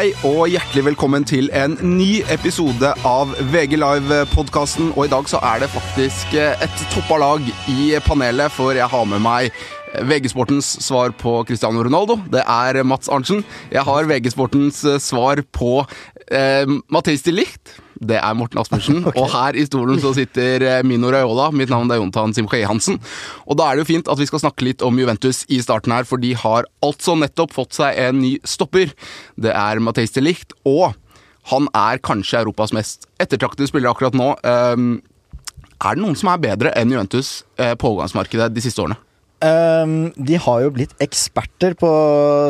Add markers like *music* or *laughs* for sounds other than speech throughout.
Hei og hjertelig velkommen til en ny episode av VG Live-podkasten. Og i dag så er det faktisk et toppa lag i panelet, for jeg har med meg VG-sportens svar på Cristiano Ronaldo. Det er Mats Arntzen. Jeg har VG-sportens svar på eh, Mathis de Licht, Det er Morten Aspersen. *laughs* okay. Og her i stolen så sitter eh, Mino Raiola. Mitt navn er Jontan Simche Hansen. Og da er det jo fint at vi skal snakke litt om Juventus i starten her, for de har altså nettopp fått seg en ny stopper. Det er Mathis de Licht, og han er kanskje Europas mest ettertraktede spiller akkurat nå. Eh, er det noen som er bedre enn Juventus eh, på overgangsmarkedet de siste årene? Um, de har jo blitt eksperter på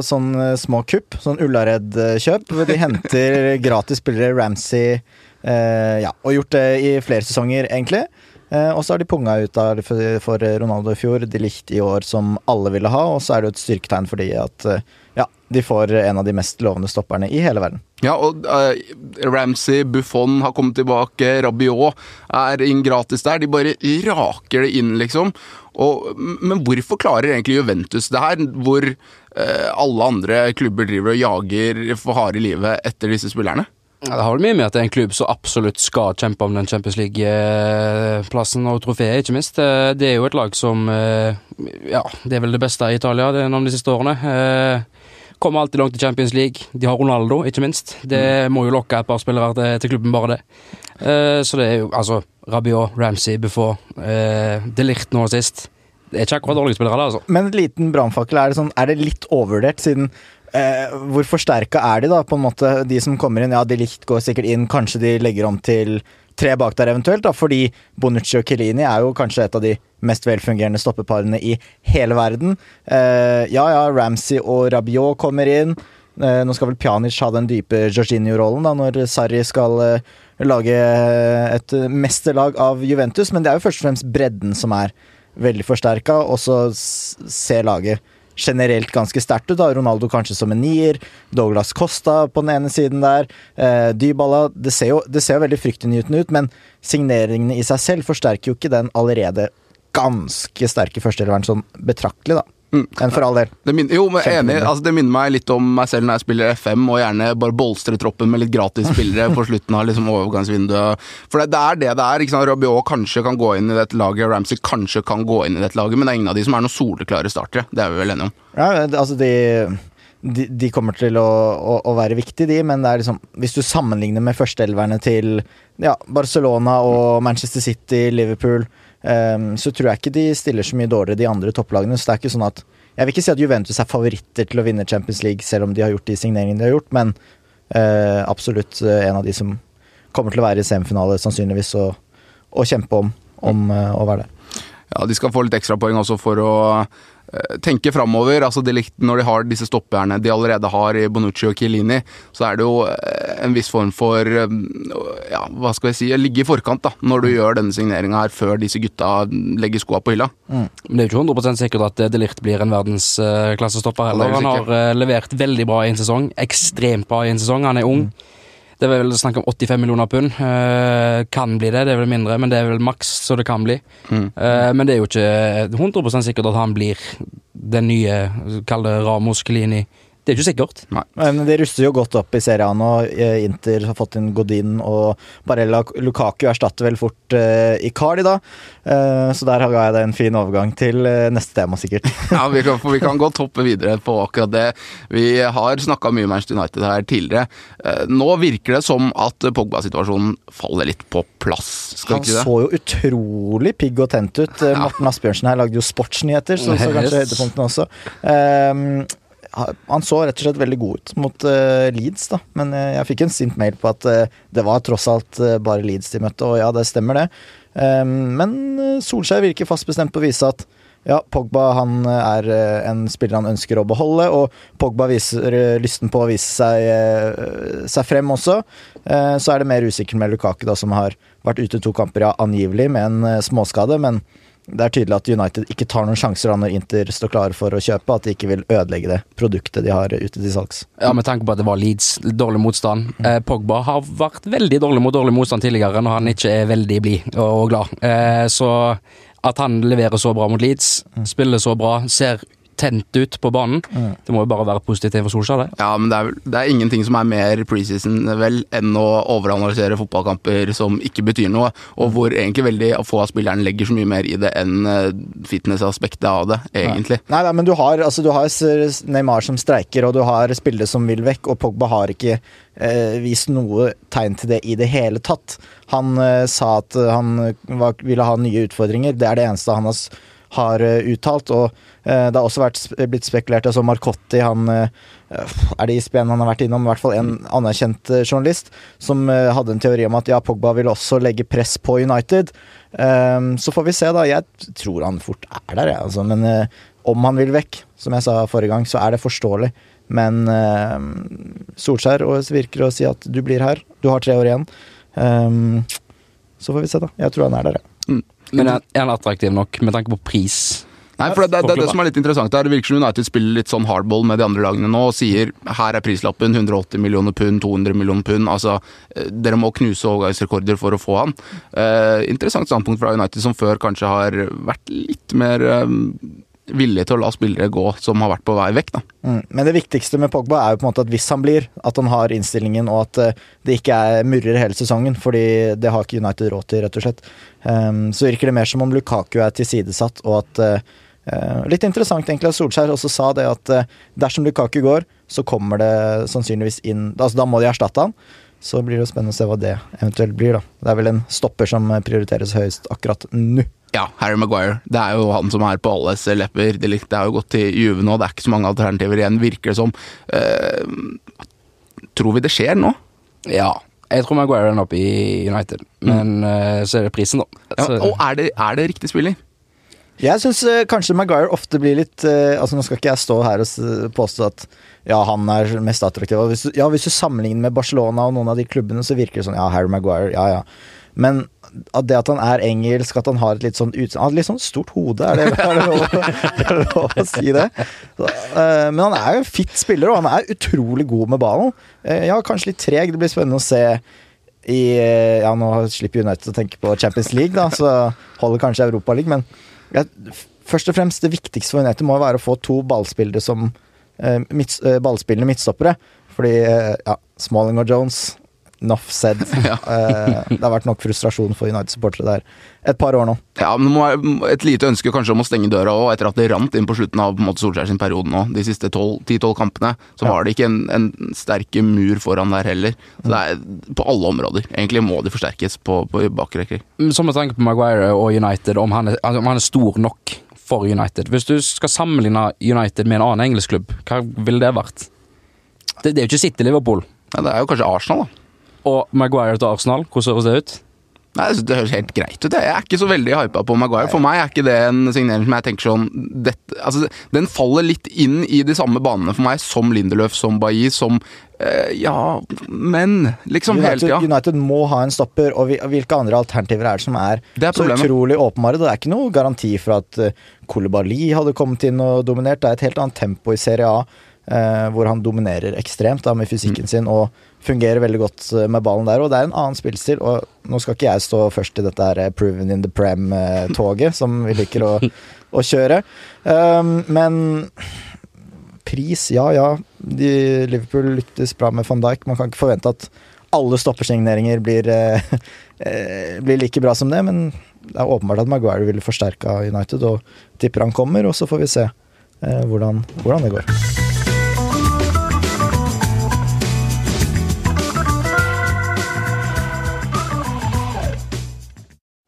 sånne små kupp, sånn Ullared-kjøp. De henter *laughs* gratis spillere, Ramsey Uh, ja, og gjort det i flere sesonger, egentlig. Uh, og så har de punga ut der for, Ronaldo i fjor, de likte i år som alle ville ha. Og så er det jo et styrketegn for de at uh, de får en av de mest lovende stopperne i hele verden. Ja, og Ramsey, Buffon har kommet tilbake, Rabiot er inn gratis der. De bare raker det inn, liksom. Og, men hvorfor klarer egentlig Juventus det her, hvor alle andre klubber driver og jager for harde livet etter disse spillerne? Ja, det har vel mye med at det er en klubb som absolutt skal kjempe om den Champions League-plassen og trofeet, ikke minst. Eh, det er jo et lag som eh, Ja, det er vel det beste i Italia gjennom de siste årene. Eh, kommer alltid langt i Champions League. De har Ronaldo, ikke minst. Det mm. må jo lokke et par spillere til, til klubben, bare det. Så det er jo altså Rabiot, Ramsey, Buffon, uh, Ligt nå sist. Det er ikke akkurat dårlige spillere, altså. Men en liten brannfakkel, er, sånn, er det litt overvurdert, siden uh, hvor forsterka er de, da, på en måte? De som kommer inn, ja, de likt går sikkert inn. Kanskje de legger om til tre bak der eventuelt, da, fordi Bonucci og Kelini er jo kanskje et av de mest velfungerende stoppeparene i hele verden. Eh, ja, ja, Ramsey og Rabiot kommer inn. Eh, nå skal vel Pjanic ha den dype Jorginho-rollen da, når Sarri skal eh, lage et mesterlag av Juventus, men det er jo først og fremst bredden som er veldig forsterka, og så ser laget generelt ganske sterkt ut. da, Ronaldo kanskje som en nier, Douglas Costa på den ene siden der. Eh, Dybala det ser, jo, det ser jo veldig fryktinngytende ut, men signeringene i seg selv forsterker jo ikke den allerede ganske sterke førsteelveren sånn betraktelig, da. Mm. Enn for all del. Det minner, jo, men enig. Altså, det minner meg litt om meg selv når jeg spiller FM, og gjerne bare bolstre troppen med litt gratis spillere på slutten av liksom, overgangsvinduet. For det, det, er det det er. ikke sant? Rabiot kanskje kan gå inn i dette laget, Ramsey kanskje kan gå inn i dette laget, men det er ingen av de som er noen soleklare startere. Det er vi vel enige om. Ja, altså de, de, de kommer til å, å, å, være viktige, de, men det er liksom Hvis du sammenligner med førsteelverne til ja, Barcelona og Manchester City, Liverpool Um, så tror jeg ikke de stiller så mye dårligere, de andre topplagene. Så det er ikke sånn at Jeg vil ikke si at Juventus er favoritter til å vinne Champions League, selv om de har gjort de signeringene de har gjort, men uh, absolutt uh, en av de som kommer til å være i semifinale, sannsynligvis, og, og kjempe om, om uh, å være der. Ja, de skal få litt ekstrapoeng også for å Eh, tenke framover. Altså når de har disse stopperne de allerede har i Bonucci og Chiellini, så er det jo eh, en viss form for eh, ja, hva skal jeg si, ligge i forkant da, når du mm. gjør denne signeringa her, før disse gutta legger skoa på hylla. Mm. Men det er jo ikke 100 sikkert at De Ligt blir en verdensklassestopper heller. Han har levert veldig bra i en sesong, ekstremt bra i en sesong. Han er ung. Mm. Det er vel snakk om 85 millioner pund. Uh, kan bli det, det er vel mindre, men det er vel maks så det kan bli. Mm. Uh, men det er jo ikke 100 sikkert at han blir den nye, kall det Ramos Klini det er ikke sikkert. Nei. Men de ruster jo godt opp i serien nå. Eh, Inter har fått inn Godin, og Barella Lukaku erstatter vel fort uh, Icardi, da. Uh, så der har jeg deg en fin overgang til uh, neste tema, sikkert. *laughs* ja, vi kan, vi kan, godt hoppe videre på akkurat det. Vi har snakka mye Manchester United her tidligere. Uh, nå virker det som at Pogba-situasjonen faller litt på plass. Han så jo utrolig pigg og tent ut. Ja. Morten Asbjørnsen her lagde jo sportsnyheter, så, så kanskje høydepunktene også. Han så rett og slett veldig god ut mot uh, Leeds, da. Men uh, jeg fikk en sint mail på at uh, det var tross alt bare Leeds de møtte, og ja, det stemmer, det. Um, men Solskjær virker fast bestemt på å vise at ja, Pogba han er en spiller han ønsker å beholde, og Pogba viser lysten på å vise seg, seg frem også. Så er det mer usikkert med Lukaku, da, som har vært ute to kamper, ja, angivelig med en småskade, men det er tydelig at United ikke tar noen sjanser da når Inter står klare for å kjøpe, at de ikke vil ødelegge det produktet de har ute til salgs. Ja, med tanke på at det var Leeds, dårlig motstand. Eh, Pogba har vært veldig dårlig mot dårlig motstand tidligere, når han ikke er veldig blid og glad. Eh, så at han leverer så bra mot Leeds, mm. spiller så bra, ser tent ut på banen. Det må jo bare være positivt for Solskjær, det. Ja, men det er, det er ingenting som er mer preseason vel enn å overanalysere fotballkamper som ikke betyr noe, og hvor egentlig veldig få av spillerne legger så mye mer i det enn eh, fitnessaspektet av det, egentlig. Nei, nei, men du har, altså, du har Neymar som streiker, og du har spillere som vil vekk, og Pogba har ikke eh, vist noe tegn til det i det hele tatt. Han eh, sa at han var, ville ha nye utfordringer, det er det eneste han har, har eh, uttalt. Og eh, det har også vært, blitt spekulert altså Marcotti, han eh, Er det ISBN han har vært innom? I hvert fall en anerkjent journalist som hadde en teori om at ja, Pogba vil også legge press på United. Um, så får vi se, da. Jeg tror han fort er der, jeg, altså. Men om han vil vekk, som jeg sa forrige gang, så er det forståelig. Men eh, Solskjær virker å si at du blir her, du har tre år igjen. Um, så får vi se, da. Jeg tror han er der, jeg. Men er han attraktiv nok med tanke på pris? Nei, for det, det, det det som er litt interessant her. Det virker som United spiller litt sånn hardball med de andre lagene nå og sier her er prislappen 180 millioner pund, 200 millioner pund. Altså, eh, dere må knuse overgangsrekorder for å få han. Eh, interessant standpunkt fra United, som før kanskje har vært litt mer eh, villige til å la spillere gå som har vært på vei vekk, da. Mm. Men det viktigste med Pogba er jo på en måte at hvis han blir, at han har innstillingen, og at eh, det ikke er murrer hele sesongen, fordi det har ikke United råd til, rett og slett. Um, så virker det mer som om Lukaku er tilsidesatt, og at eh, Litt interessant egentlig at Solskjær også sa det at dersom Lukaku går, så kommer det sannsynligvis inn Altså da må de erstatte han. Så blir det jo spennende å se hva det eventuelt blir, da. Det er vel en stopper som prioriteres høyest akkurat nå. Ja, Harry Maguire. Det er jo han som er på alles lepper. Det har er jo gått til Juve nå, det er ikke så mange alternativer igjen, virker det som. Uh, tror vi det skjer nå? Ja. Jeg tror Maguire er oppe i United, men eh, så er det prisen, da. Ja, Så, og er det, er det riktig spiller? Jeg syns kanskje Maguire ofte blir litt eh, Altså Nå skal ikke jeg stå her og påstå at ja, han er mest attraktiv. Hvis ja, hvis du sammenligner med Barcelona og noen av de klubbene, så virker det sånn Ja, Harry Maguire, ja ja. Men at det at han er engelsk, at han har et litt sånn utseende litt sånn stort hode, er det, er det, lov, er det lov å si det? Så, uh, men han er jo en fitt spiller, og han er utrolig god med ballen. Uh, ja, kanskje litt treg. Det blir spennende å se i uh, Ja, nå slipper United å tenke på Champions League, da, så holder kanskje Europa League, men først og fremst det viktigste for United må være å få to ballspillere som eh, midts, eh, ballspillende midtstoppere. Fordi eh, ja, Smalling og Jones Nuff said. *laughs* Ja. Eh, det har vært nok frustrasjon for United-supportere der et par år nå. Ja, men det må være et lite ønske kanskje om å stenge døra òg, etter at det rant inn på slutten av på måte, Solskjær sin periode nå. De siste 10-12 kampene så Ja. var det ikke en, en sterke mur foran der heller. Så det er på alle områder. Egentlig må de forsterkes på, på bakre rekker. som med tanke på Maguire og United, om han, er, altså, om han er stor nok for United. Hvis du skal sammenligne United med en annen engelsk klubb, hva ville det vært? Det, det er jo ikke City Liverpool. Ja, det er jo kanskje Arsenal, da. Og Maguire til Arsenal, hvordan høres det ut? Nei, Det høres helt greit ut. jeg. Er ikke så veldig hypa på Maguire. For meg er ikke det en signering som jeg tenker sånn dette, altså, Den faller litt inn i de samme banene for meg som Lindeløf, som Bailly, som eh, Ja, men liksom hele United, tida. United må ha en stopper, og vi- hvilke andre alternativer er det som er, Det er så utrolig åpenbare? Det er ikke noe garanti for at Kolibali Koulibaly hadde kommet inn og dominert. Det er et helt annet tempo i Serie A, eh, hvor han dominerer ekstremt da, med Mm. fysikken sin og fungerer veldig godt eh, med ballen der. Og det er en annen spillstil, og nå skal ikke jeg stå først i dette her eh, Proven in the Prem-toget, som vi liker å, *laughs* å kjøre. Um, men pris, ja ja. De, Liverpool lyktes bra med van Dijk. Man kan ikke forvente at alle stoppersigneringer blir, eh, *laughs* eh, blir like bra som det, men det er åpenbart at Maguire ville forsterka United, og tipper han kommer, og så får vi se eh, hvordan, hvordan det går.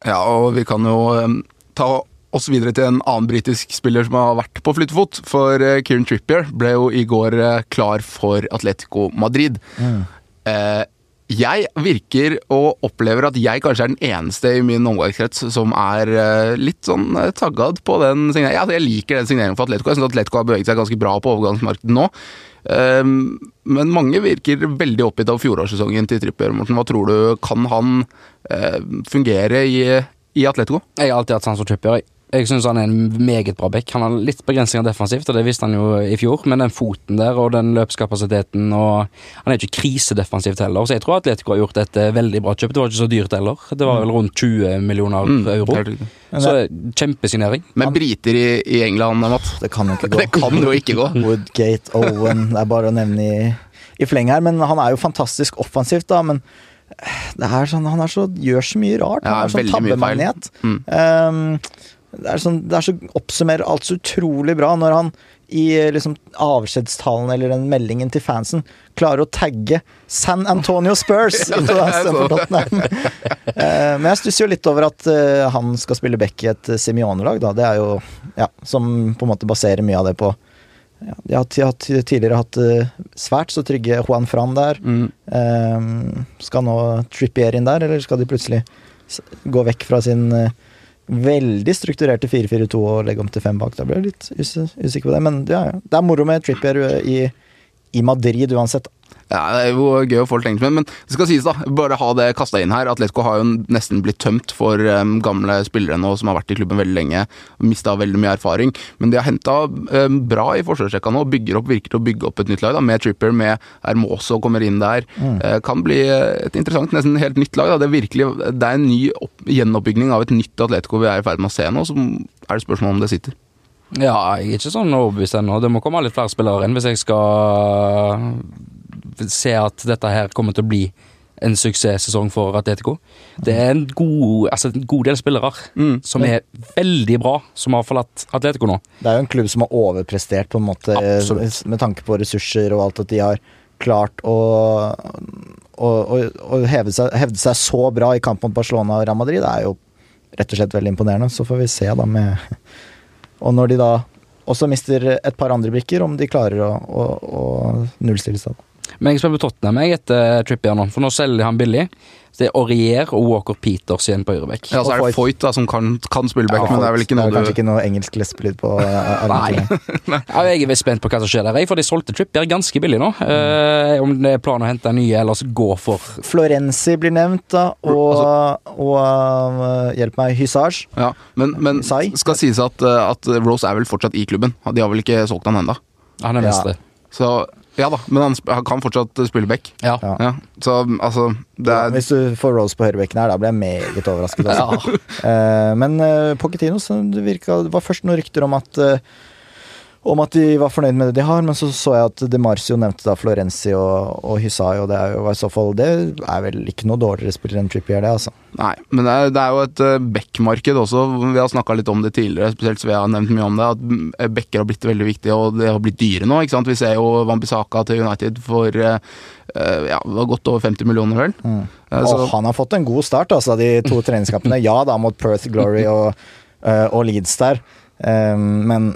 Ja, og vi kan jo ta oss videre til en annen britisk spiller som har vært på flyttefot. For uh, Kieran Trippier ble jo i går eh, klar for Atletico Madrid. Mm. jeg virker og opplever at jeg kanskje er den eneste i min omgangskrets som er eh, litt sånn taggad på den signeringen. Ja, jeg liker den signeringen for Atletico. Jeg synes Atletico har beveget seg ganske bra på overgangsmarkedet nå. Um, men mange virker veldig oppgitt av fjorårssesongen til Trippier. Morten, hva tror du? Kan han eh, fungere i, i Atletico? Jeg har alltid hatt sans for Trippier. Jeg. Syns han er en meget bra back. Han har litt begrensninger defensivt, og det visste han jo i fjor, men den foten der og den løpskapasiteten og Han er ikke krisedefensivt heller, så jeg tror Atletico har gjort et eh, veldig bra kjøp. Det var ikke så dyrt heller. Det var vel rundt 20 millioner Mm, euro. Så kjempesignering. Men briter i, i England, Matt? Det kan jo ikke *laughs* gå. Det kan jo ikke gå. Woodgate, Owen Det er bare å nevne i, i fleng her. Men han er jo fantastisk offensivt, da. Men det er sånn, han er så, gjør så mye rart. Ja, Han er sånn tabbemagnet. Mm. Um, det, er sånn, det er så oppsummerer alt så utrolig bra når han i liksom, avskjedstalen eller den meldingen til fansen klarer å tagge San Antonio Spurs. *laughs* Eh, men jeg stusser jo litt over at eh, han skal spille back i et Simione-lag, da. Det er jo ja, som på en måte baserer mye av det på ja, De har ti- har ti- tidligere hatt eh, svært så trygge Juan Fran der. Mm. Eh, skal nå Trippier inn der, eller skal de plutselig gå vekk fra sin eh, veldig strukturerte 4-4-2 og legge om til fem bak? Da blir jeg litt usikker på det. Men ja, ja. det er moro med Trippier i, i Madrid uansett. Ja, Det er jo gøy å få litt engelskmenn, men det skal sies, da. Bare ha det kasta inn her. Atletico har jo nesten blitt tømt for um, gamle spillere nå som har vært i klubben veldig lenge. Mista veldig mye erfaring. Men de har henta um, bra i forsvarsrekka nå. Bygger opp, virker å bygge opp et nytt lag. da, Med Tripper, med Hermoso kommer inn der. Eh, kan bli et interessant, nesten helt nytt lag. da, Det er virkelig, det er en ny opp, gjenoppbygging av et nytt Atletico vi er i ferd med å se nå. Så er det spørsmål om det sitter. Ja, jeg er ikke sånn overbevist ennå. Det må komme litt flere spillere inn hvis jeg skal se at dette her kommer til å bli en suksesssesong for Atletico. Det er en god, altså en god del spillere Mm. som er veldig bra, som har forlatt Atletico nå. Det er jo en klubb som har overprestert på en måte Absolutt. med tanke på ressurser og alt at de har klart å, å, å, å heve seg, hevde seg så bra i kamp mot Barcelona og Real Madrid. Det er jo rett og slett veldig imponerende. Så får vi se, da, med Og når de da også mister et par andre brikker, om de klarer å, å, å nullstille seg. Men jeg spør på Tottenham jeg etter Trippier nå, for nå selger de han billig. Så det er Aurier og Walker Peters igjen på høyreback. Ja, så er det Foyt. Da, som kan, kan spille back, Ja, men det er vel ikke noe er kanskje ikke noe engelsk lesbelyd på eh, *laughs* Nei. Ja, jeg er spent på hva som skjer der, for de solgte Trippier ganske billig nå. Eh, om det er planen å hente en ny, eller så gå for Florenzi blir nevnt, da, og, og uh, hjelp meg, Hysage. Ja, men, men skal sies at, uh, at Rose er vel fortsatt i klubben. De har vel ikke solgt han ennå. Han er Ja. mestre. Så ja da, men han, han kan fortsatt spille back. Ja. Ja. Ja, så altså det er, Hvis du får Rose på høyrebekken her, da blir jeg meget overrasket. Altså. Eh, men uh, Pochettino det, virka, det var først noen rykter om at eh, om at de var fornøyd med det de har, men så så jeg at De Marcio nevnte da Florenzi og, og Hysai, og det er jo i så fall Det er vel ikke noe dårligere spiller enn Trippier, det, altså. Nei, men det er, det er jo et backmarked også. Vi har snakka litt om det tidligere, spesielt så vi har nevnt mye om det. At mm, backer har blitt veldig viktig, og det har blitt dyre nå. ikke sant? Vi ser jo Wambisaka til United for uh, ja, det var godt over 50 millioner, vel. Mm. Eh, så- Og han har fått en god start, altså, de to treningskampene. Ja da, mot Perth Glory og, eh, og Leeds der, Eh, men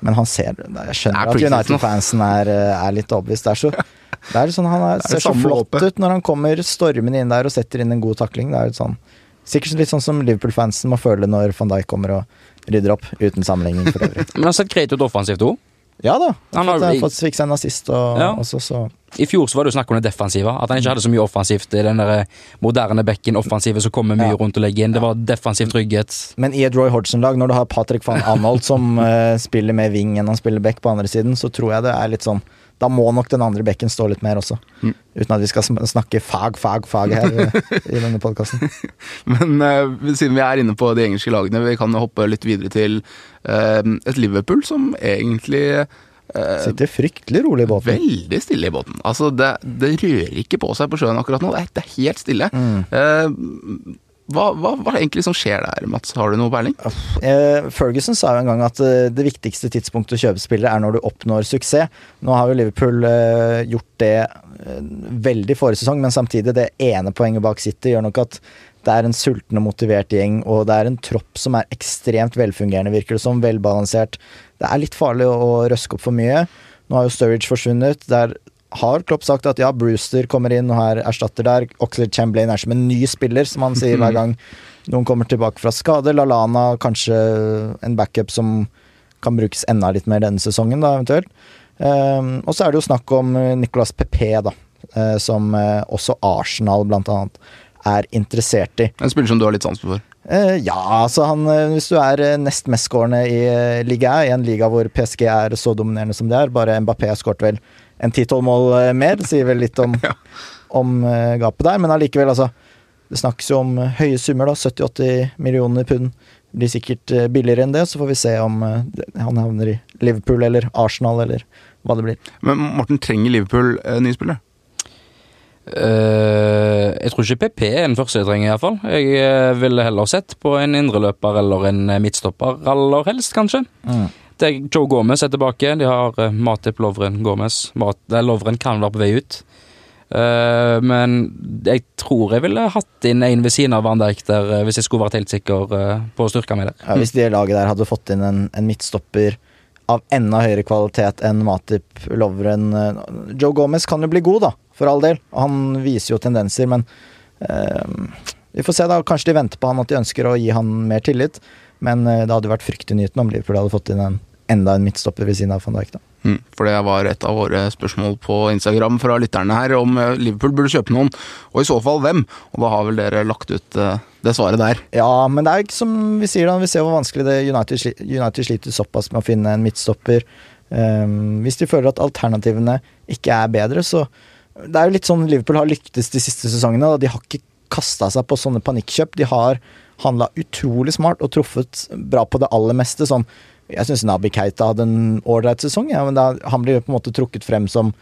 men han ser Jeg skjønner er at United-fansen er, eh, er litt overbevist. Det er så det er sånn, Han er, er ser så flott ut når han kommer stormende inn der og setter inn en god takling. Det er jo sånn, sikkert litt sånn som Liverpool-fansen må føle når van Dijk kommer og rydder opp, uten sammenligning for øvrig. *laughs* Men han har sett greit ut offensivt òg. Ja da. Han har- fått, fått fiksa en assist og Ja. også, så I fjor så var det jo snakk om det defensive. At han ikke hadde så mye offensivt i den der moderne bekken offensive som kommer mye Ja. rundt og legger inn. Det var defensiv trygghet. Men i et Roy Hodgson-lag, når du har Patrick van Anholt som uh, *laughs* spiller mer wing enn han spiller back på andre siden, så tror jeg det er litt sånn Da må nok den andre bekken stå litt mer også. Mm. Uten at vi skal snakke fag, fag, fag her eh, i denne podkasten. *laughs* Men uh, siden vi er inne på de engelske lagene, vi kan hoppe litt videre til uh, et Liverpool som egentlig uh, Sitter fryktelig rolig i båten. Veldig stille i båten. Altså, det, det rører ikke på seg på sjøen akkurat nå. Det er, det er helt stille. Mm. Hva, hva, hva er det egentlig som skjer der, Mats? Har du noe peiling? Eh, Ferguson sa jo en gang at eh, det viktigste tidspunktet å kjøpe spillere er når du oppnår suksess. Nå har jo Liverpool eh, gjort det veldig forrige sesong, men samtidig, det ene poenget bak City gjør nok at det er en sulten og motivert gjeng, og det er en tropp som er ekstremt velfungerende, virker det som. Velbalansert. Det er litt farlig å, å røske opp for mye. Nå har jo Sturridge forsvunnet. Der har Klopp sagt at ja, Brewster kommer inn og her erstatter der. Oxlade Chamberlain er som en ny spiller, som han sier hver *laughs* gang noen kommer tilbake fra skade. Lalana kanskje en backup som kan brukes enda litt mer denne sesongen, da, eventuelt. Um, og så er det jo snakk om eh, Nicolas Pepe, da. uh, som uh, også Arsenal, blant annet, er interessert i. En spiller som du har litt sans for? Uh, ja, altså han Hvis du er nest mestskårende i eh, liga, i en liga hvor PSG er så dominerende som det er, bare Mbappé har skåret vel en ti-tolv mål eh, mer, det sier vel litt om, *laughs* Ja. om eh, gapet der, men allikevel, altså. Det snakkes jo om eh, høye summer, da. 70-80 millioner pund. Det blir sikkert billigere enn det, så får vi se om han havner i Liverpool eller Arsenal eller hva det blir. Men Morten, trenger Liverpool eh, nye spillere? Uh, jeg tror ikke PP er den første jeg trenger, iallfall. Jeg uh, ville heller sett på en indreløper eller en midtstopper, aller helst, kanskje. Er Joe Gomez er tilbake. De har uh, Matip Lovren Gomez. Mat, Lovren kan være på vei ut. Uh, men jeg tror jeg ville hatt inn en ved siden av Van Dijk der, uh, hvis jeg skulle vært helt sikker uh, på styrka mi der. Ja, hvis det laget der hadde fått inn en, en midtstopper av enda høyere kvalitet enn Matip Lovren Joe Gomez kan jo bli god, da, for all del. Han viser jo tendenser, men Vi får se, da. Kanskje de venter på han at de ønsker å gi han mer tillit. Men det hadde vært fryktelig nytende om Liverpool hadde fått inn en, enda en midtstopper ved siden av van Dijk. da. Mm, for det var et av våre spørsmål på Instagram fra lytterne her, om eh, Liverpool burde kjøpe noen, og i så fall hvem? Og da har vel dere lagt ut eh, det svaret der. Ja, men det er ikke som vi sier da, vi ser hvor vanskelig det United, sli- United sliter såpass med å finne en midtstopper. Um, hvis de føler at alternativene ikke er bedre, så Det er jo litt sånn Liverpool har lyktes de siste sesongene. Da. De har ikke kasta seg på sånne panikkjøp. De har handla utrolig smart og truffet bra på det aller meste. Sånn, jeg syns Nabi Keita hadde en ålreit sesong, ja, men da, han blir på en måte trukket frem som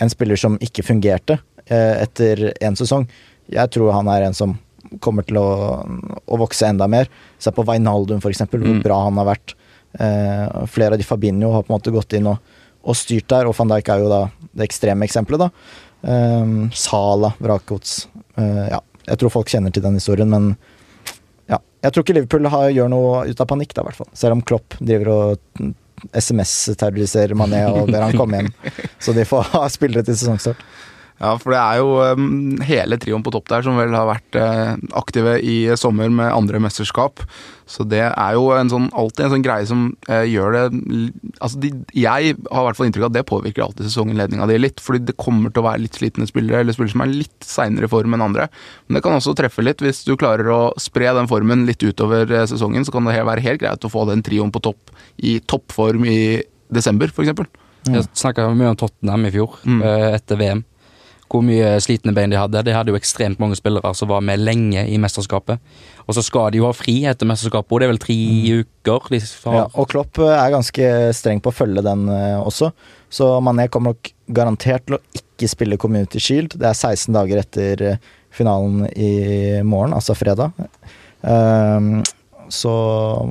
en spiller som ikke fungerte eh, etter én sesong. Jeg tror han er en som kommer til å, å vokse enda mer. Se på Wijnaldum, eksempel, hvor Mm. bra han har vært. Eh, flere av de Fabinho har på en måte gått inn og, og styrt der, og van Dijk er jo da det ekstreme eksempelet, da. Eh, Sala, Vrakots eh, Ja, jeg tror folk kjenner til den historien, men ja. Jeg tror ikke Liverpool har, gjør noe ut av panikk, da, i hvert fall. Selv om Klopp driver og mm, SMS-terroriserer Mané og ber han komme hjem. *laughs* Så de får ha spillere til sesongstart. Ja, for det er jo um, hele trioen på topp der som vel har vært eh, aktive i sommer med andre mesterskap. Så det er jo en sånn, alltid en sånn greie som eh, gjør det Altså, de, jeg har i hvert fall inntrykk av at det påvirker alltid sesonginnledninga di litt. Fordi det kommer til å være litt slitne spillere, eller spillere som er litt seinere i form enn andre. Men det kan også treffe litt. Hvis du klarer å spre den formen litt utover eh, sesongen, så kan det være helt greit å få den trioen på topp i toppform i desember, f.eks. Jeg snakka mye om Tottenham i fjor, Mm. etter VM. Hvor mye slitne bein de hadde. De hadde jo ekstremt mange spillere som var med lenge i mesterskapet. Og så skal de jo ha fri etter mesterskapet, og det er vel tre uker de har. Ja, og Klopp eh, er ganske streng på å følge den eh, også. Så Mané kommer nok garantert til å ikke spille Community Shield. Det er 16 dager etter eh, finalen i morgen, altså fredag. Um, så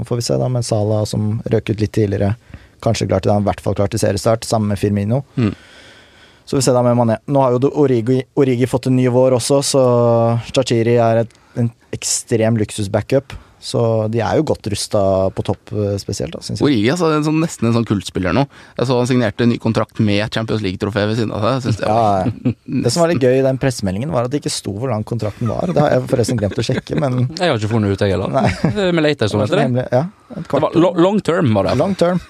får vi se, da, med Salah som røk ut litt tidligere. Kanskje klar til han i hvert fall klar til seriestart, sammen med Firmino. Mm. Så vi ser da med Mané. Nå har jo Origi, Origi fått en ny vår også, så Chachiri er et, en ekstrem luksus-backup. Så de er jo godt rusta på topp eh, spesielt, da, synes jeg. Origi altså, en sånn, nesten en sånn kultspiller nå. Jeg så han signerte en ny kontrakt med Champions League-trofé ved siden av seg. Ja, *laughs* det som var litt gøy i den pressemeldingen, var at det ikke sto hvor lang kontrakten var. Det har jeg forresten glemt å sjekke, men *laughs* Jeg har ikke funnet ut, jeg heller. Vi leter det etter det. Ja, Det var long term, var det. Long term.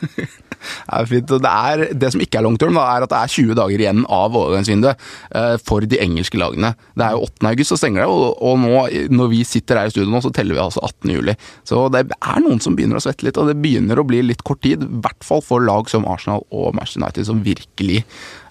Er fint. Det, er, det som ikke er long term, da, er at det er 20 dager igjen av overgangsvinduet uh, for de engelske lagene. Det er jo 8. august, så stenger det, og, og nå, når vi sitter her i studio nå, så teller vi altså 18. juli. Så det er noen som begynner å svette litt, og det begynner å bli litt kort tid. I hvert fall for lag som Arsenal og Manchester United, som virkelig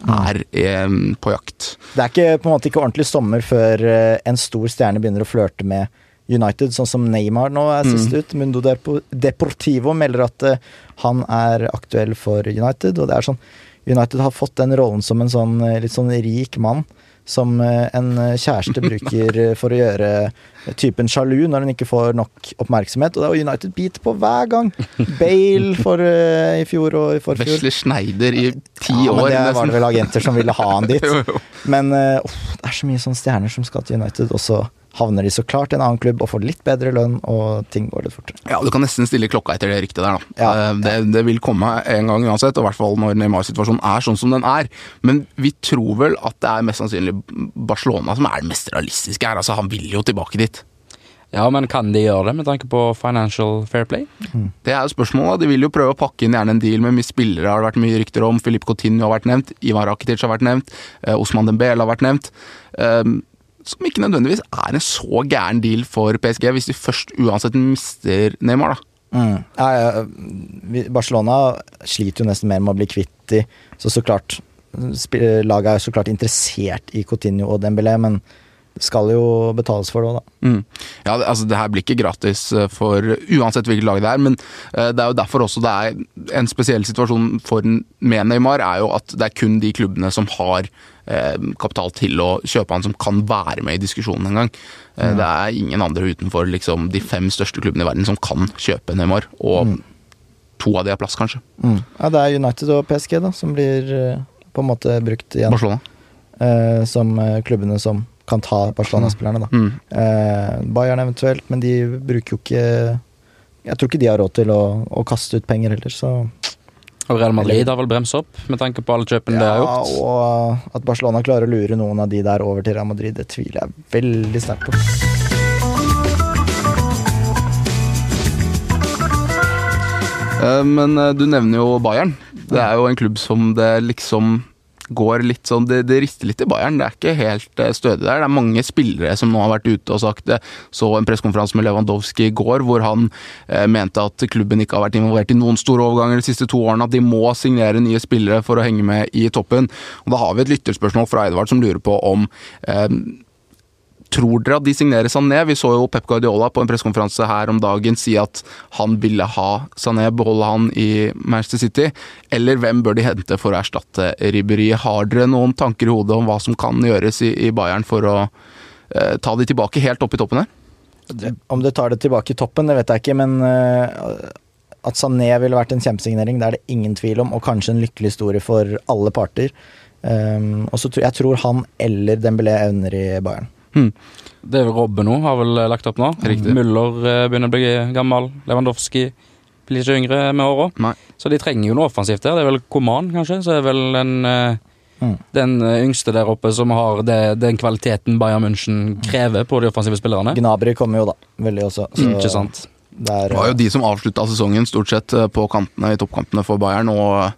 er um, på jakt. Det er ikke, på en måte ikke ordentlig sommer før eh, en stor stjerne begynner å flørte med United, sånn som Neymar nå er sist ut. Mundo Deportivo melder at eh, han er aktuell for United, og det er sånn United har fått den rollen som en sånn eh, litt sånn rik mann. Som eh, en kjæreste bruker for å gjøre typen sjalu når hun ikke får nok oppmerksomhet. Og det er United biter på hver gang. *laughs* Bale for i fjor og i forfjor. Vesle Schneider i ti Ja, men år. det var det vel agenter som ville ha han *laughs* dit. Men uh, det er så mye sånne stjerner som skal til United, og så havner de så klart i en annen klubb og får litt bedre lønn, og ting går litt fortere. Ja, du kan nesten stille klokka etter det ryktet der, da. Ja. Eh, Det, det vil komme en gang uansett, og i hvert fall når Neymar-situasjonen er sånn som den er. Men vi tror vel at det er mest sannsynlig Barcelona som er det mest realistiske her. Altså, han vil jo tilbake dit. Ja, men kan de gjøre det med tanke på financial fair play? Det er jo spørsmålet. De vil jo prøve å pakke inn gjerne en deal med mye spillere, har det vært mye rykter om. Filip Coutinho har vært nevnt, Ivar Rakitic har vært nevnt, eh, Osman Dembele har vært nevnt. Um, som ikke nødvendigvis er en så gæren deal for PSG, hvis de først uansett mister Neymar, da. Mm. Barcelona sliter jo nesten mer med å bli kvitt de, så så klart Laget er jo så klart interessert i Coutinho og Dembélé, men skal jo betales for det òg, da. Mm. Ja, altså det her blir ikke gratis eh, for uansett hvilket lag det er, men eh, det er jo derfor også det er en spesiell situasjon for med Neymar, er jo at det er kun de klubbene som har eh, kapital til å kjøpe han, som kan være med i diskusjonen en gang. ja. Det er ingen andre utenfor liksom, de fem største klubbene i verden som kan kjøpe Neymar, og to av de har plass, kanskje. Mm. Ja, det er United og PSG da, som blir på en måte brukt igjen Barcelona. eh, som klubbene som kan ta Barcelona-spillerne. da. Mm. Eh, Bayern eventuelt, men de bruker jo ikke Jeg tror ikke de har råd til å, å kaste ut penger heller, så Og Real Madrid har vel bremsa opp, med tanke på alle kjøpene de har gjort. Ja, og at Barcelona klarer å lure noen av de der over til Real Madrid, det tviler jeg veldig sterkt på. Eh, Men eh, du nevner jo Bayern. Det er jo en klubb som det liksom går litt sånn Det, det rister litt i Bayern. Det er ikke helt eh, stødig der. Det er mange spillere som nå har vært ute og sagt det. Så en pressekonferanse med Lewandowski i går hvor han eh, mente at klubben ikke har vært involvert i noen store overganger de siste to årene. At de må signere nye spillere for å henge med i toppen. Og Da har vi et lytterspørsmål fra Edvard som lurer på om eh, Tror dere at de signerer Sané? Vi så jo Pep Guardiola på en pressekonferanse her om dagen si at han ville ha Sané, beholde han i Manchester City. Eller hvem bør de hente for å erstatte Ribberi? Har dere noen tanker i hodet om hva som kan gjøres i, Bayern for å eh, ta de tilbake helt opp i toppen her? Om det tar det tilbake i toppen, det vet jeg ikke, men eh, at Sané ville vært en kjempesignering, det er det ingen tvil om, og kanskje en lykkelig historie for alle parter. Um, og så tror jeg tror han eller Dembélé evner i Bayern. Hmm. Det er Robben nå, har vel eh, lagt opp nå. Riktig. Müller eh, begynner å bli gammel. Lewandowski blir ikke yngre med åra. Så de trenger jo noe offensivt der. Det er vel Koman, kanskje, så er vel den, eh, Mm. den eh, yngste der oppe som har det, den kvaliteten Bayern München krever på de offensive spillerne. Gnabry kommer jo da, veldig også. Så Ikke sant? Det er, Det var jo de som avslutta sesongen stort sett på kantene i toppkampene for Bayern. og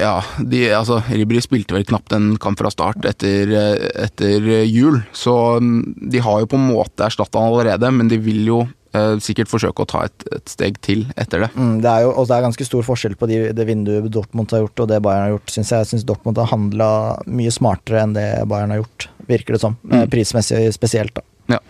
ja, de, altså, Ribri spilte vel knapt en kamp fra start etter, eh, etter jul, så mm, de har jo på en måte erstatta han allerede, men de vil jo eh, sikkert forsøke å ta et, et steg til etter det. Mm, det er jo og det er ganske stor forskjell på de, det vinduet Dortmund har gjort og det Bayern har gjort, syns jeg. Jeg syns Dortmund har handla mye smartere enn det Bayern har gjort, virker det som. Eh, Mm. Prismessig spesielt, da.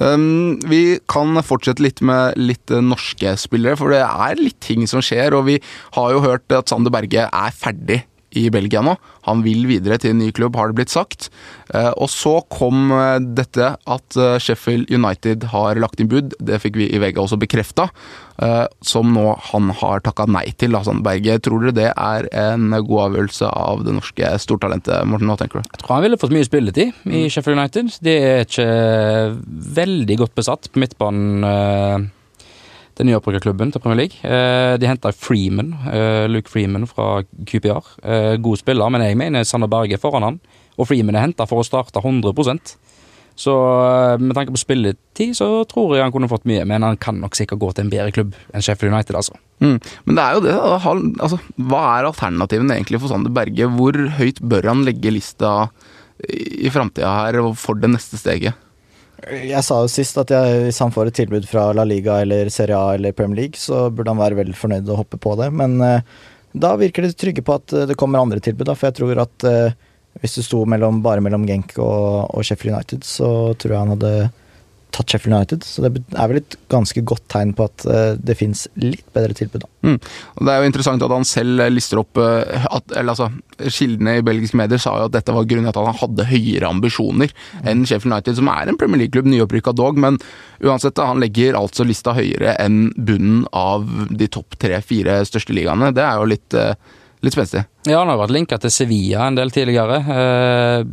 Um, vi kan fortsette litt med litt eh, norske spillere, for det er litt ting som skjer. Og vi har jo hørt at Sander Berge er ferdig i Belgia nå. Han vil videre til en ny klubb, har det blitt sagt. Eh, og så kom eh, dette at eh, Sheffield United har lagt inn bud, det fikk vi i VG også bekrefta, som nå han har takka nei til. Sander Berge. Tror dere det er en god avgjørelse av det norske stortalentet, Morten? Hva tenker du? Jeg tror han ville fått mye spilletid i Sheffield United. De er ikke veldig godt besatt på midtbanen, den nye klubben til Premier League. Eh, De henta Freeman, eh, Luke Freeman fra QPR. Eh, God spiller, men jeg mener Sander Berge er foran han. Og Freeman er henta for å starte 100% Så eh, med tanke på spilletid så tror jeg han kunne fått mye, men han kan nok sikkert gå til en bedre klubb enn Sheffield United, altså. Mm. Men det er jo det. Altså, hva er alternativene egentlig for Sander Berge? Hvor høyt bør han legge lista i, framtida her for det neste steget? Jeg sa jo sist at jeg, hvis han får et tilbud fra La Liga eller Serie A eller Premier League, så burde han være veldig fornøyd og hoppe på det. Men uh, da virker de trygge på at eh, det kommer andre tilbud, da. For jeg tror at uh, hvis det sto mellom, bare mellom Genk og, og Sheffield United, så tror jeg han hadde tatt Sheffield United. Så det er vel et ganske godt tegn på at eh, det fins litt bedre tilbud, da. Mm. Og Det er jo interessant at han selv lister opp eh, at, eller altså, Kildene i belgiske medier sa jo at dette var grunnen til at han hadde høyere ambisjoner enn Sheffield United, som er en Premier League-klubb, nyopprykka dog, men uansett, han legger altså lista høyere enn bunnen av de topp tre-fire største ligaene. Det er jo litt, eh, litt spenstig. Ja, han har vært linka til Sevilla en del tidligere. Eh,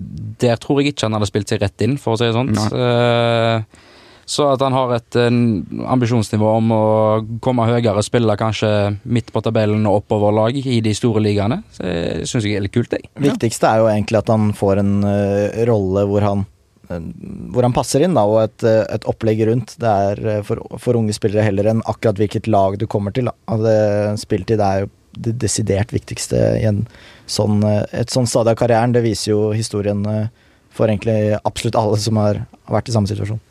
der tror jeg ikke han hadde spilt seg rett inn, for å si det sånn. Eh, så at han har et ambisjonsnivå om å komme høyere, spille kanskje midt på tabellen og oppover lag i de store ligaene, det syns jeg er litt kult, jeg. Viktigste er jo egentlig at han får en uh, rolle hvor han eh, hvor han passer inn, da, og et, eh, et opplegg rundt. Det er for, for unge spillere heller enn akkurat hvilket lag du kommer til. Det, spilletid er jo det desidert viktigste i sånn, et sånn stadie av karrieren. Det viser jo historien for egentlig absolutt alle som har vært i samme situasjon.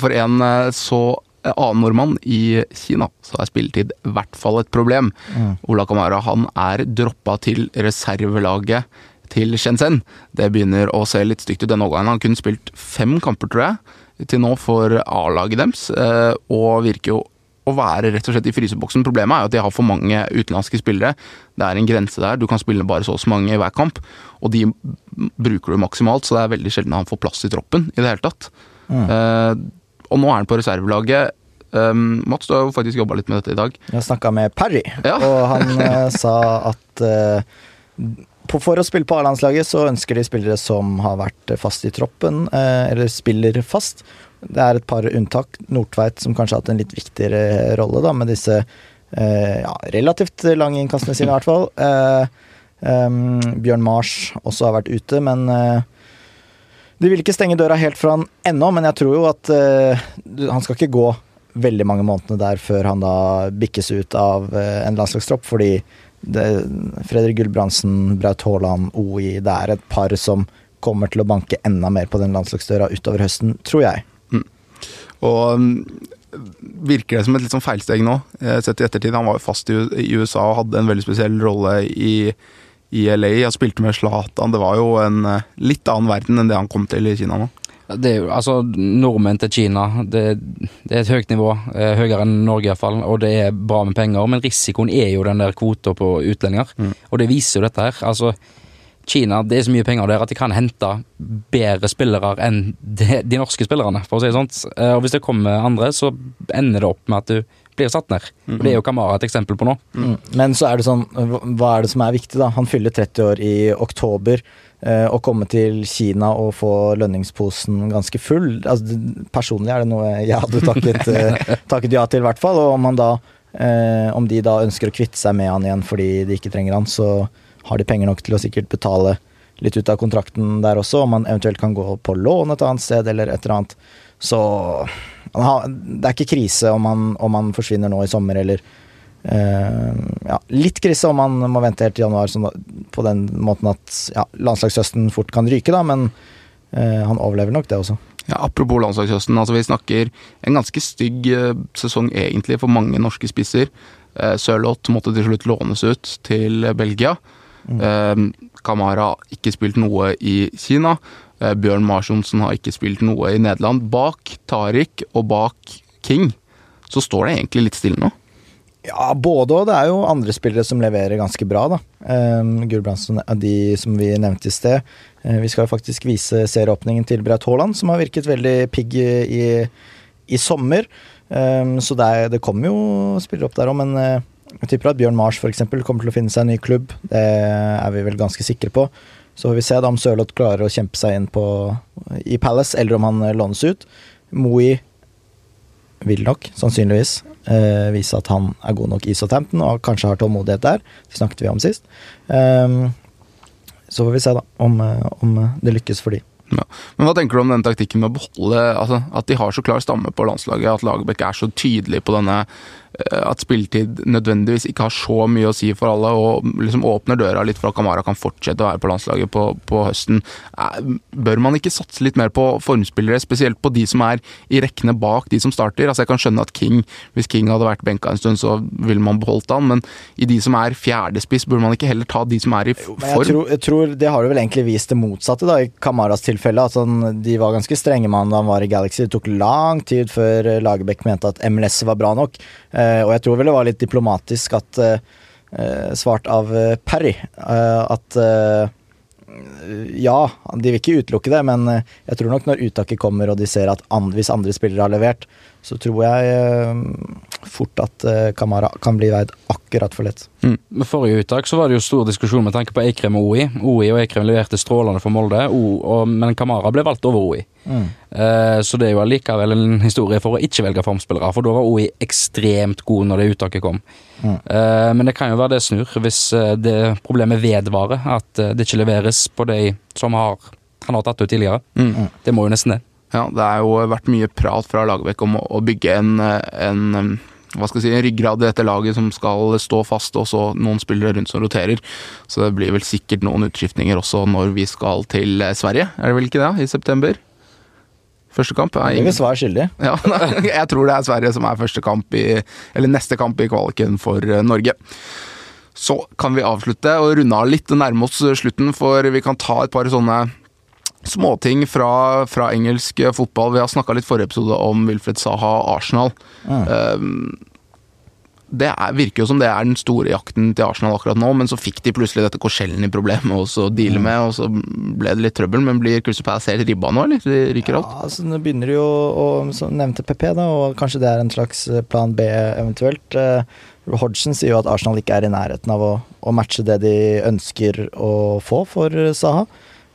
For en eh, så annen nordmann i Kina, så er spilletid i hvert fall et problem. Mm. Ola Kamara han er droppa til reservelaget til Shenzhen. Det begynner å se litt stygt ut denne årgangen. Han kunne spilt fem kamper, tror jeg, til nå for A-laget deres, eh, og virker jo å være rett og slett i fryseboksen. Problemet er jo at de har for mange utenlandske spillere. Det er en grense der. Du kan spille bare så og så mange i hver kamp, og de bruker du maksimalt, så det er veldig sjelden han får plass i troppen i det hele tatt. Mm. Eh, og nå er han på reservelaget. Um, Mats, du har jo faktisk jobba litt med dette i dag. Jeg snakka med Parry, Ja. og han *laughs* eh, sa at eh, på, for å spille på A-landslaget så ønsker de spillere som har vært fast i troppen, eh, eller spiller fast. Det er et par unntak. Nordtveit som kanskje har hatt en litt viktigere rolle da, med disse eh, ja, relativt lange innkastene sine, i hvert fall. Eh, em, Bjørn Mars også har vært ute, men de vil ikke stenge døra helt for han ennå, men jeg tror jo at uh, han skal ikke gå veldig mange månedene der før han da bikkes ut av uh, en landslagstropp, fordi det, Fredrik Gulbrandsen, Braut Haaland, OI Det er et par som kommer til å banke enda mer på den landslagsdøra utover høsten, tror jeg. Og um, virker det som et litt sånn feilsteg nå, eh, sett i ettertid. Han var jo fast i USA og hadde en veldig spesiell rolle i, i LA. Han spilte med Zlatan. Det var jo en eh, litt annen verden enn det han kom til i Kina nå. Det er jo, altså, Nordmenn til Kina, det, det er et høyt nivå. eh, høyere enn Norge iallfall. Og det er bra med penger, men risikoen er jo den der kvota på utlendinger. Og det viser jo dette her. Altså, Kina, det er så mye penger der at de kan hente bedre spillere enn de, de norske spillerne, for å si det sånt. Eh, Og hvis det kommer andre, så ender det opp med at du blir satt ned. Og Det er jo Kamara et eksempel på nå. Mm. Men så er det sånn, hva- er det som er viktig, da? Han fyller 30 år i oktober. eh, Å komme til Kina og få lønningsposen ganske full altså, Personlig er det noe jeg hadde takket, *laughs* eh, takket ja til, i hvert fall. Og om, han da, eh, om de da ønsker å kvitte seg med han igjen fordi de ikke trenger han, så har de penger nok til å sikkert betale litt ut av kontrakten der også, om han eventuelt kan gå på lån et annet sted eller et eller annet. Så har, det er ikke krise om han, om han forsvinner nå i sommer eller uh, ja, litt krise om han må vente helt til januar, sånn på den måten at ja, landslagshøsten fort kan ryke, da, men uh, han overlever nok det også. Ja, apropos landslagshøsten, altså vi snakker en ganske stygg eh, sesong egentlig for mange norske spisser. Sørloth måtte til slutt lånes ut til Belgia. Eh, Kamara ikke spilt noe i Kina. Eh, Bjørn Marsjonsen har ikke spilt noe i Nederland. Bak Tariq og bak King så står det egentlig litt stille nå. Ja, både og. Det er jo andre spillere som leverer ganske bra, da. Um, Gulbrandsen er de som vi nevnte i sted. Uh, vi skal jo faktisk vise serieåpningen til Braut Haaland, som har virket veldig pigg i, i sommer. Um, så det, det kommer jo spillere opp der òg, men uh, jeg tipper at Bjørn Mars f.eks. kommer til å finne seg en ny klubb. Det er vi vel ganske sikre på. Så får vi se da om Sørloth klarer å kjempe seg inn på, i Palace, eller om han eh, lånes ut. Moi vil nok, sannsynligvis, eh, vise at han er god nok i Southampton, og kanskje har tålmodighet der. Det snakket vi om sist. Ehm, så får vi se, da, om, eh, om det lykkes for de. Ja. Men hva tenker du om den taktikken med å beholde altså, At de har så klar stamme på landslaget, at Lagerbäck er så tydelig på denne at spilletid nødvendigvis ikke har så mye å si for alle, og liksom åpner døra litt for at Kamara kan fortsette å være på landslaget på, på høsten. Eh, Bør man ikke satse litt mer på formspillere, spesielt på de som er i rekkene bak de som starter? Altså Jeg kan skjønne at King, hvis King hadde vært benka en stund, så ville man beholdt han, men i de som er fjerdespiss, burde man ikke heller ta de som er i Men jeg form? tror, jeg tror det har du vel egentlig vist det motsatte, da, i Kamaras tilfelle. At han, de var ganske strenge med han da han var i Galaxy. Det tok lang tid før eh, Lagerbäck mente at MLS var bra nok. Eh, og jeg tror vel det var litt diplomatisk at eh, eh, svart av eh, eh, at eh, ja, de vil ikke utelukke det, men eh, jeg tror nok når uttaket kommer og de ser at and, hvis andre spillere har levert, så tror jeg eh, fort at eh, Kamara kan bli veid akkurat for lett. Med forrige uttak så var det jo stor diskusjon med tanke på Eikrem og OI. OI og Eikrem leverte strålende for Molde, men Kamara ble valgt over OI. Mm. Eh, så det er jo allikevel en historie for å ikke velge formspillere, for da var OI ekstremt god når det uttaket kom. Mm. Men det kan jo være det snur hvis det problemet vedvarer, at det ikke leveres på de som har, han har tatt ut tidligere. Mm. Det må jo nesten det. Ja, det har jo vært mye prat fra Lagerbäck om å, bygge en, en um, hva skal jeg si, en ryggrad i dette laget som skal stå fast, og så noen spillere rundt som roterer. Så det blir vel sikkert noen utskiftninger også når vi skal til eh, Sverige, er det vel ikke det? I september? Første kamp? er ingen- svar skyldig. *laughs* ja, jeg tror det er Sverige som er første kamp i Eller neste kamp i kvaliken for eh, Norge. Så kan vi avslutte og runde av litt og nærme oss slutten, for vi kan ta et par sånne småting fra, fra engelsk fotball. Vi har snakka litt forrige episode om Wilfred Saha og Arsenal. Um, det er, virker jo som det er den store jakten til Arsenal akkurat nå, men så fikk de plutselig dette Korselny problemet også å deale med, og så ble det litt trøbbel. Men blir Crystal Palace helt ribba nå, eller? De ryker alt? Ja, altså, nå begynner de jo å Som nevnte PP, da, og kanskje det er en slags eh, plan B eventuelt. Eh, Hodgson sier jo at Arsenal ikke er i nærheten av å, å matche det de ønsker å få for eh, Saha.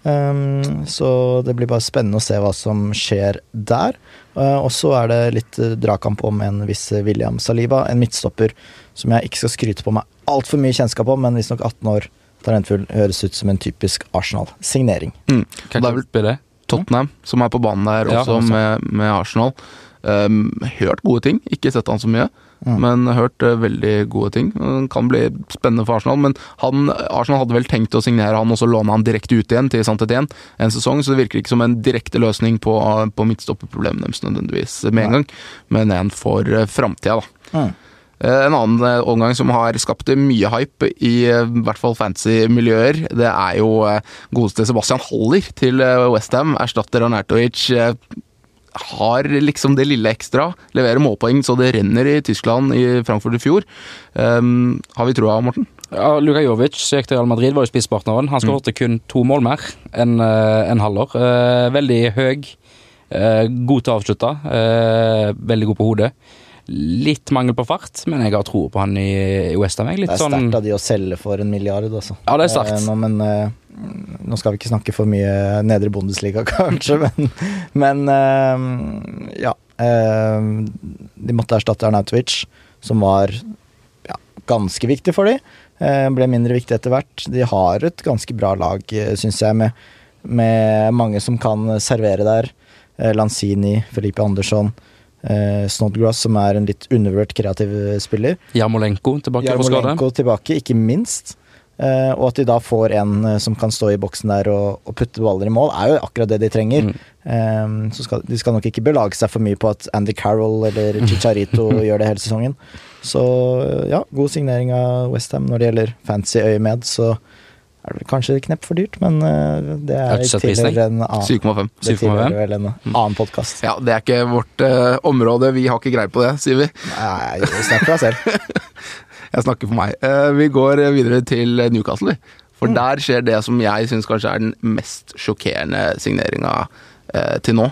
Um, så det blir bare spennende å se hva som skjer der. Uh, og så er det litt uh, dragkamp om en viss William Saliba, en midtstopper som jeg ikke skal skryte på meg altfor mye kjennskap om, men visstnok 18 år talentfull, høres ut som en typisk Arsenal-signering. Mm. Det er vel klubb er det? Tottenham som er på banen der Ja, også, også. med, med Arsenal. Um, hørt gode ting, ikke sett han så mye, Mm. men hørt uh, veldig gode ting. Det kan bli spennende for Arsenal, men han, Arsenal hadde vel tenkt å signere han og så låne han direkte ut igjen til Saint-Étienne en sesong, så det virker ikke som en direkte løsning på, på midtstopperproblemet deres nødvendigvis med en gang, men en for uh, framtida, da. Mm. Eh, En annen eh, omgang som har skapt mye hype i eh, hvert fall fancy miljøer, det er jo eh, godeste Sebastian Haller til Westham. Erstatter Arnautovic. Eh, Har liksom det lille ekstra. Leverer målpoeng så det renner i Tyskland i Frankfurt i fjor. Um, har vi troa, Morten? Ja, Luka Jovic som gikk til Real Madrid, var jo spisspartneren. Han skårte kun to mål mer enn en halvår. Eh, veldig høy, eh, god til å avslutte, eh, veldig god på hodet. Litt mangel på fart, men jeg har tro på han i, i Westham. Det er sånn sterkt av de å selge for en milliard, altså. Ja, det er sterkt. Eh, men eh, nå skal vi ikke snakke for mye nedre Bundesliga, *laughs* kanskje, men, men eh, ja. eh, de måtte erstatte Arnautovic, som var ja, ganske viktig for dem. Eh, ble mindre viktig etter hvert. De har et ganske bra lag, eh, syns jeg, med, med mange som kan servere der. Eh, Lanzini, Felipe Andersson. Eh, Snodgrass, som er en litt undervurdert kreativ spiller. Jarmolenko tilbake. Jarmolenko tilbake, ikke minst. Eh, og at de da får en eh, som kan stå i boksen der og, og putte baller i mål, er jo akkurat det de trenger. Mm. Eh, så skal, de skal nok ikke belage seg for mye på at Andy Carroll eller *laughs* Chicharito gjør det hele sesongen. Så eh, ja, god signering av Westham når det gjelder fancy øyemed, så er det kanskje et knepp for dyrt, men det er tidligere en annen 7,5. det 7,5. tilhører vel en annen podkast. Ja, det er ikke vårt uh, område, vi har ikke greie på det, sier vi. Nei, snakk for deg selv. *laughs* Jeg snakker for meg. Eh, vi går videre til Newcastle. For der skjer det som jeg syns kanskje er den mest sjokkerende signeringa eh, til nå.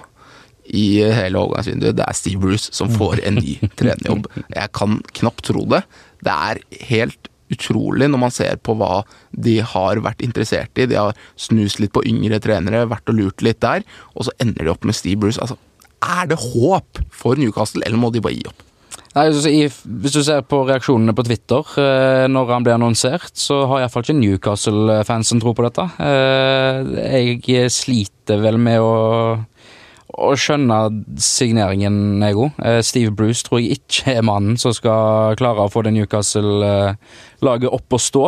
I hele overgangsvinduet. Det er Steve Bruce som får en ny *laughs* trenerjobb. Jeg kan knapt tro det. Det er helt utrolig når man ser på hva de har vært interessert i. De har snust litt på yngre trenere, vært og lurt litt der, og så ender de opp med Steve Bruce. Altså, er det håp for Newcastle, eller må de bare gi opp? Nei, i, Hvis du ser på reaksjonene på Twitter eh, når han blir annonsert, så har iallfall ikke Newcastle-fansen tro på dette. Eh, jeg sliter vel med å, å skjønne signeringen, Ego. Eh, Steve Bruce tror jeg ikke er mannen som skal klare å få det Newcastle-laget opp og stå.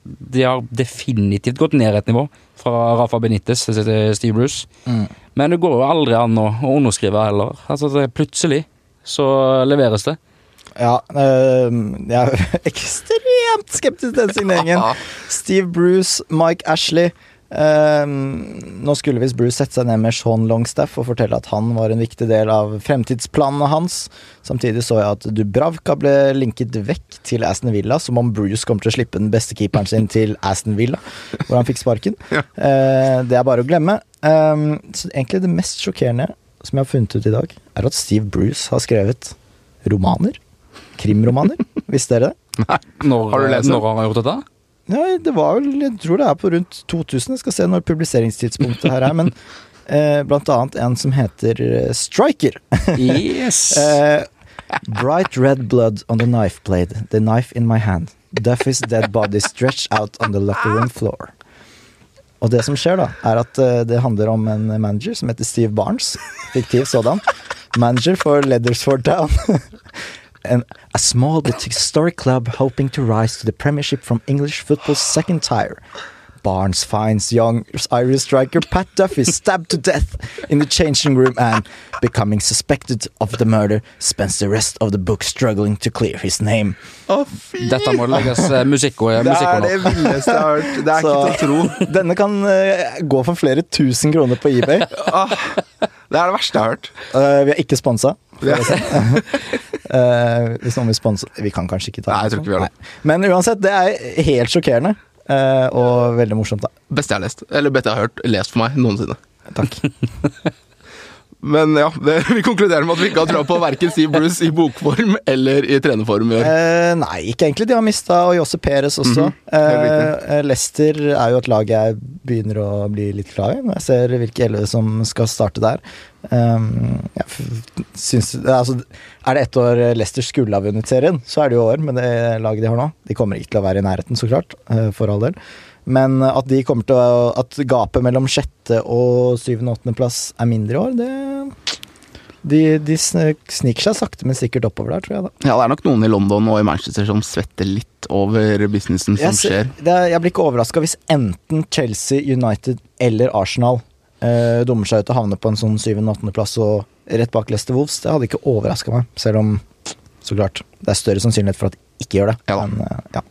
De har definitivt gått ned et nivå fra Rafa Benitez til Steve Bruce. Mm. Men det går jo aldri an å, å underskrive heller. Altså, plutselig så leveres det. Ja, øh, jeg er *laughs* ekstremt skeptisk til den signeringen. Steve Bruce, Mike Ashley. øh, nå skulle visst Bruce sette seg ned med Sean Longstaff og fortelle at han var en viktig del av fremtidsplanene hans. Samtidig så jeg at Dubravka ble linket vekk til Aston Villa, som om Bruce kommer til å slippe den beste keeperen sin til Aston Villa, hvor han fikk sparken. Uh, det er bare å glemme. Um, så egentlig det mest sjokkerende som jeg har funnet ut i dag, er at Steve Bruce har skrevet romaner. Krimromaner. *laughs* Visste dere det? Når, Har du lest når han har gjort dette? Ja, det var vel Jeg tror det er på rundt 2000. Jeg skal se når publiseringstidspunktet her er. Men *laughs* eh, blant annet en som heter eh, Striker. Yes! *laughs* Eh, bright red blood on the knife blade. The knife in my hand. Duffy's dead body stretched out on the locker room floor. Og det som skjer, da, er at eh, det handler om en manager som heter Steve Barnes, fiktiv sådan, manager for Leathersford Town. *laughs* And a small but historic club hoping to rise to the Premiership from English football's second tier. Barnes finds young Irish striker Pat Duffy stabbed to death in the changing room and, becoming suspected of the murder, spends the rest of the book struggling to clear his name. Fy! Dette må legges eh, musikk og Det musikk er det villeste jeg har hørt. Det er ikke til å tro. *laughs* Denne kan uh, gå for flere tusen kroner på eBay. *laughs* Ah, det er det verste jeg har hørt. Uh, vi er ikke sponsa. Ja. *laughs* Eh, hvis noen vil sponse Vi kan kanskje ikke ta Nei, jeg tror ikke vi har det. Men uansett, det er helt sjokkerende. Eh, og veldig morsomt, da. Beste jeg har lest. Eller beste jeg har hørt lest for meg noensinne. Takk. *laughs* Men ja, det, *laughs* vi konkluderer med at vi ikke har troa på verken Steve Bruce i bokform eller i trenerform i år. Eh, nei, ikke egentlig. De har mista Jose Perez også. Mm -hmm. eh, Leicester er jo et lag jeg begynner å bli litt glad i, når jeg ser hvilke elleve som skal starte der. Um, jeg syns, altså, er det ett år Leicester skulle ha vunnet serien, så er det jo år med det laget de har nå. De kommer ikke til å være i nærheten, så klart, eh, for all del. Men at de kommer til å At gapet mellom sjette og syvende og åttende plass er mindre i år, det de, de sniker seg sakte, men sikkert oppover der, tror jeg. da Ja, det er nok noen i London og i Manchester som svetter litt over businessen som jeg, skjer. er, jeg blir ikke overraska hvis enten Chelsea, United eller Arsenal eh, dummer seg ut og havner på en sånn syvende- og åttendeplass og rett bak Leicester Wolves. Det hadde ikke overraska meg, selv om så klart det er større sannsynlighet for at de ikke gjør det. Ja da. Men, eh, ja.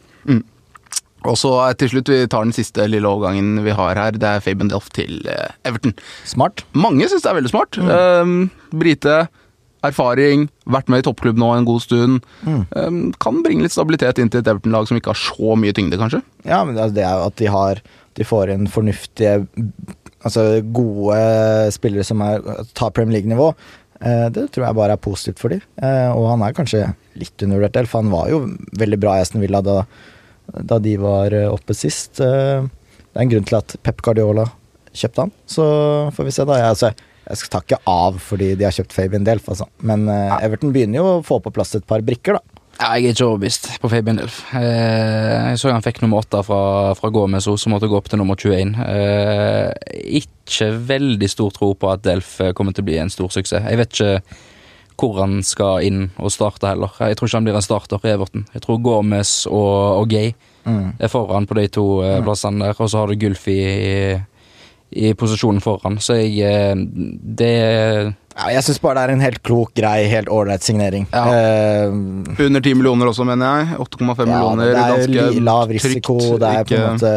Og så til slutt, vi tar den siste lille overgangen vi har her. Det er Fabian Delft til eh, Everton. Smart. Mange syns det er veldig smart. Um, Brite, erfaring, vært med i toppklubb nå en god stund. Mm. Um, kan bringe litt stabilitet inn til et Everton-lag som ikke har så mye tyngde, kanskje. Ja, men det er jo at de har De får inn fornuftige Altså gode spillere som er, tar Premier League-nivå. Eh, det tror jeg bare er positivt for dem. Eh, og han er kanskje litt undervurdert, for Han var jo veldig bra i Aston Villa da, da de var eh, oppe sist. Eh, det er en grunn til at Pep Guardiola kjøpte han. Så får vi se, da. Jeg, altså, jeg skal takke av fordi de har kjøpt Fabian Delf, altså. Men ja. Everton begynner jo å få på plass et par brikker, da. Ja, jeg er ikke overbevist på Fabian Delf. Eh, jeg så han fikk nummer åtte fra, fra Gomez, som måtte gå opp til nummer 21. Eh, ikke veldig stor tro på at Delf eh, kommer til å bli en stor suksess. Jeg vet ikke hvor han skal inn og starte heller. Jeg tror ikke han blir en starter i Everton. Jeg tror Gomez og, og Gay Mm. er foran på de to mm. plassene der, og så har du Gulfi i, i posisjonen foran. Så jeg eh, Det Ja, jeg syns bare det er en helt klok, grei, helt ålreit signering. Ja. Eh, Under 10 millioner også, mener jeg. 8,5 millioner. det er ganske lav risiko. trygt. Det er på en måte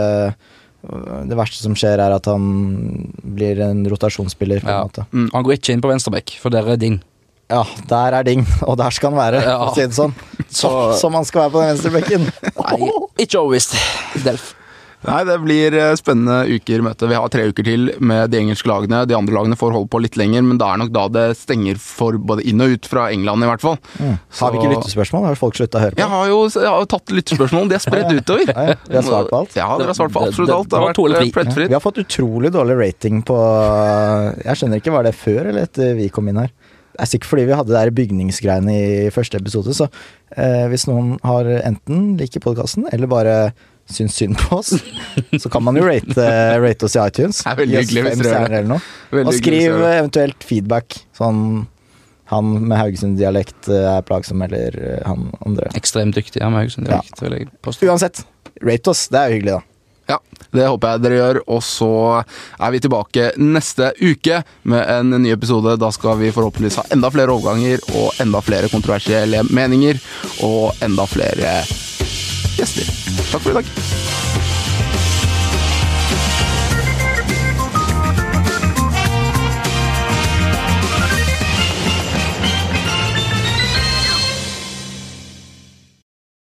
øh, Det verste som skjer, er at han blir en rotasjonsspiller. På Ja. en måte. Mm. Han går ikke inn på venstreback, for der er Ding. Ja, der er Ding, og der skal han være, Ja. for å si det sånn. Så, Så- *laughs* som han skal være på den venstre bekken. Nei, ikke overbevist. Delf. Nei, det blir eh, spennende uker møte. Vi har tre uker til med de engelske lagene. De andre lagene får holde på litt lenger, men da er nok da det stenger for både inn og ut fra England, i hvert fall. Mm. Har vi ikke lyttespørsmål? Har folk slutta å høre på? Jeg har jo, jeg har tatt lyttespørsmål, de er spredt utover. Ja, ja. Vi har svart på alt. Ja, dere har svart på Det- absolutt det- alt. Det det har vært eh, plettfritt. Vi har fått utrolig dårlig rating på Jeg skjønner ikke, var det før eller etter vi kom inn her? Det er sikkert fordi vi hadde det der bygningsgreiene i første episode, så eh, hvis noen har enten liker podkasten, eller bare syns synd på oss, *laughs* så kan man jo rate, rate oss i iTunes. Det er veldig hyggelig hvis dere gjør det. Og skriv eventuelt feedback. Sånn han med Haugesund-dialekt eh, er plagsom, eller eh, han andre. Ekstremt dyktig. Han med Haugesund Ja. dialekt, vil jeg påstå. Uansett, rate oss. Det er jo hyggelig, da. Det håper jeg dere gjør. Og så er vi tilbake neste uke med en ny episode. Da skal vi forhåpentligvis ha enda flere overganger og enda flere kontroversielle meninger. Og enda flere gjester. Takk for i dag.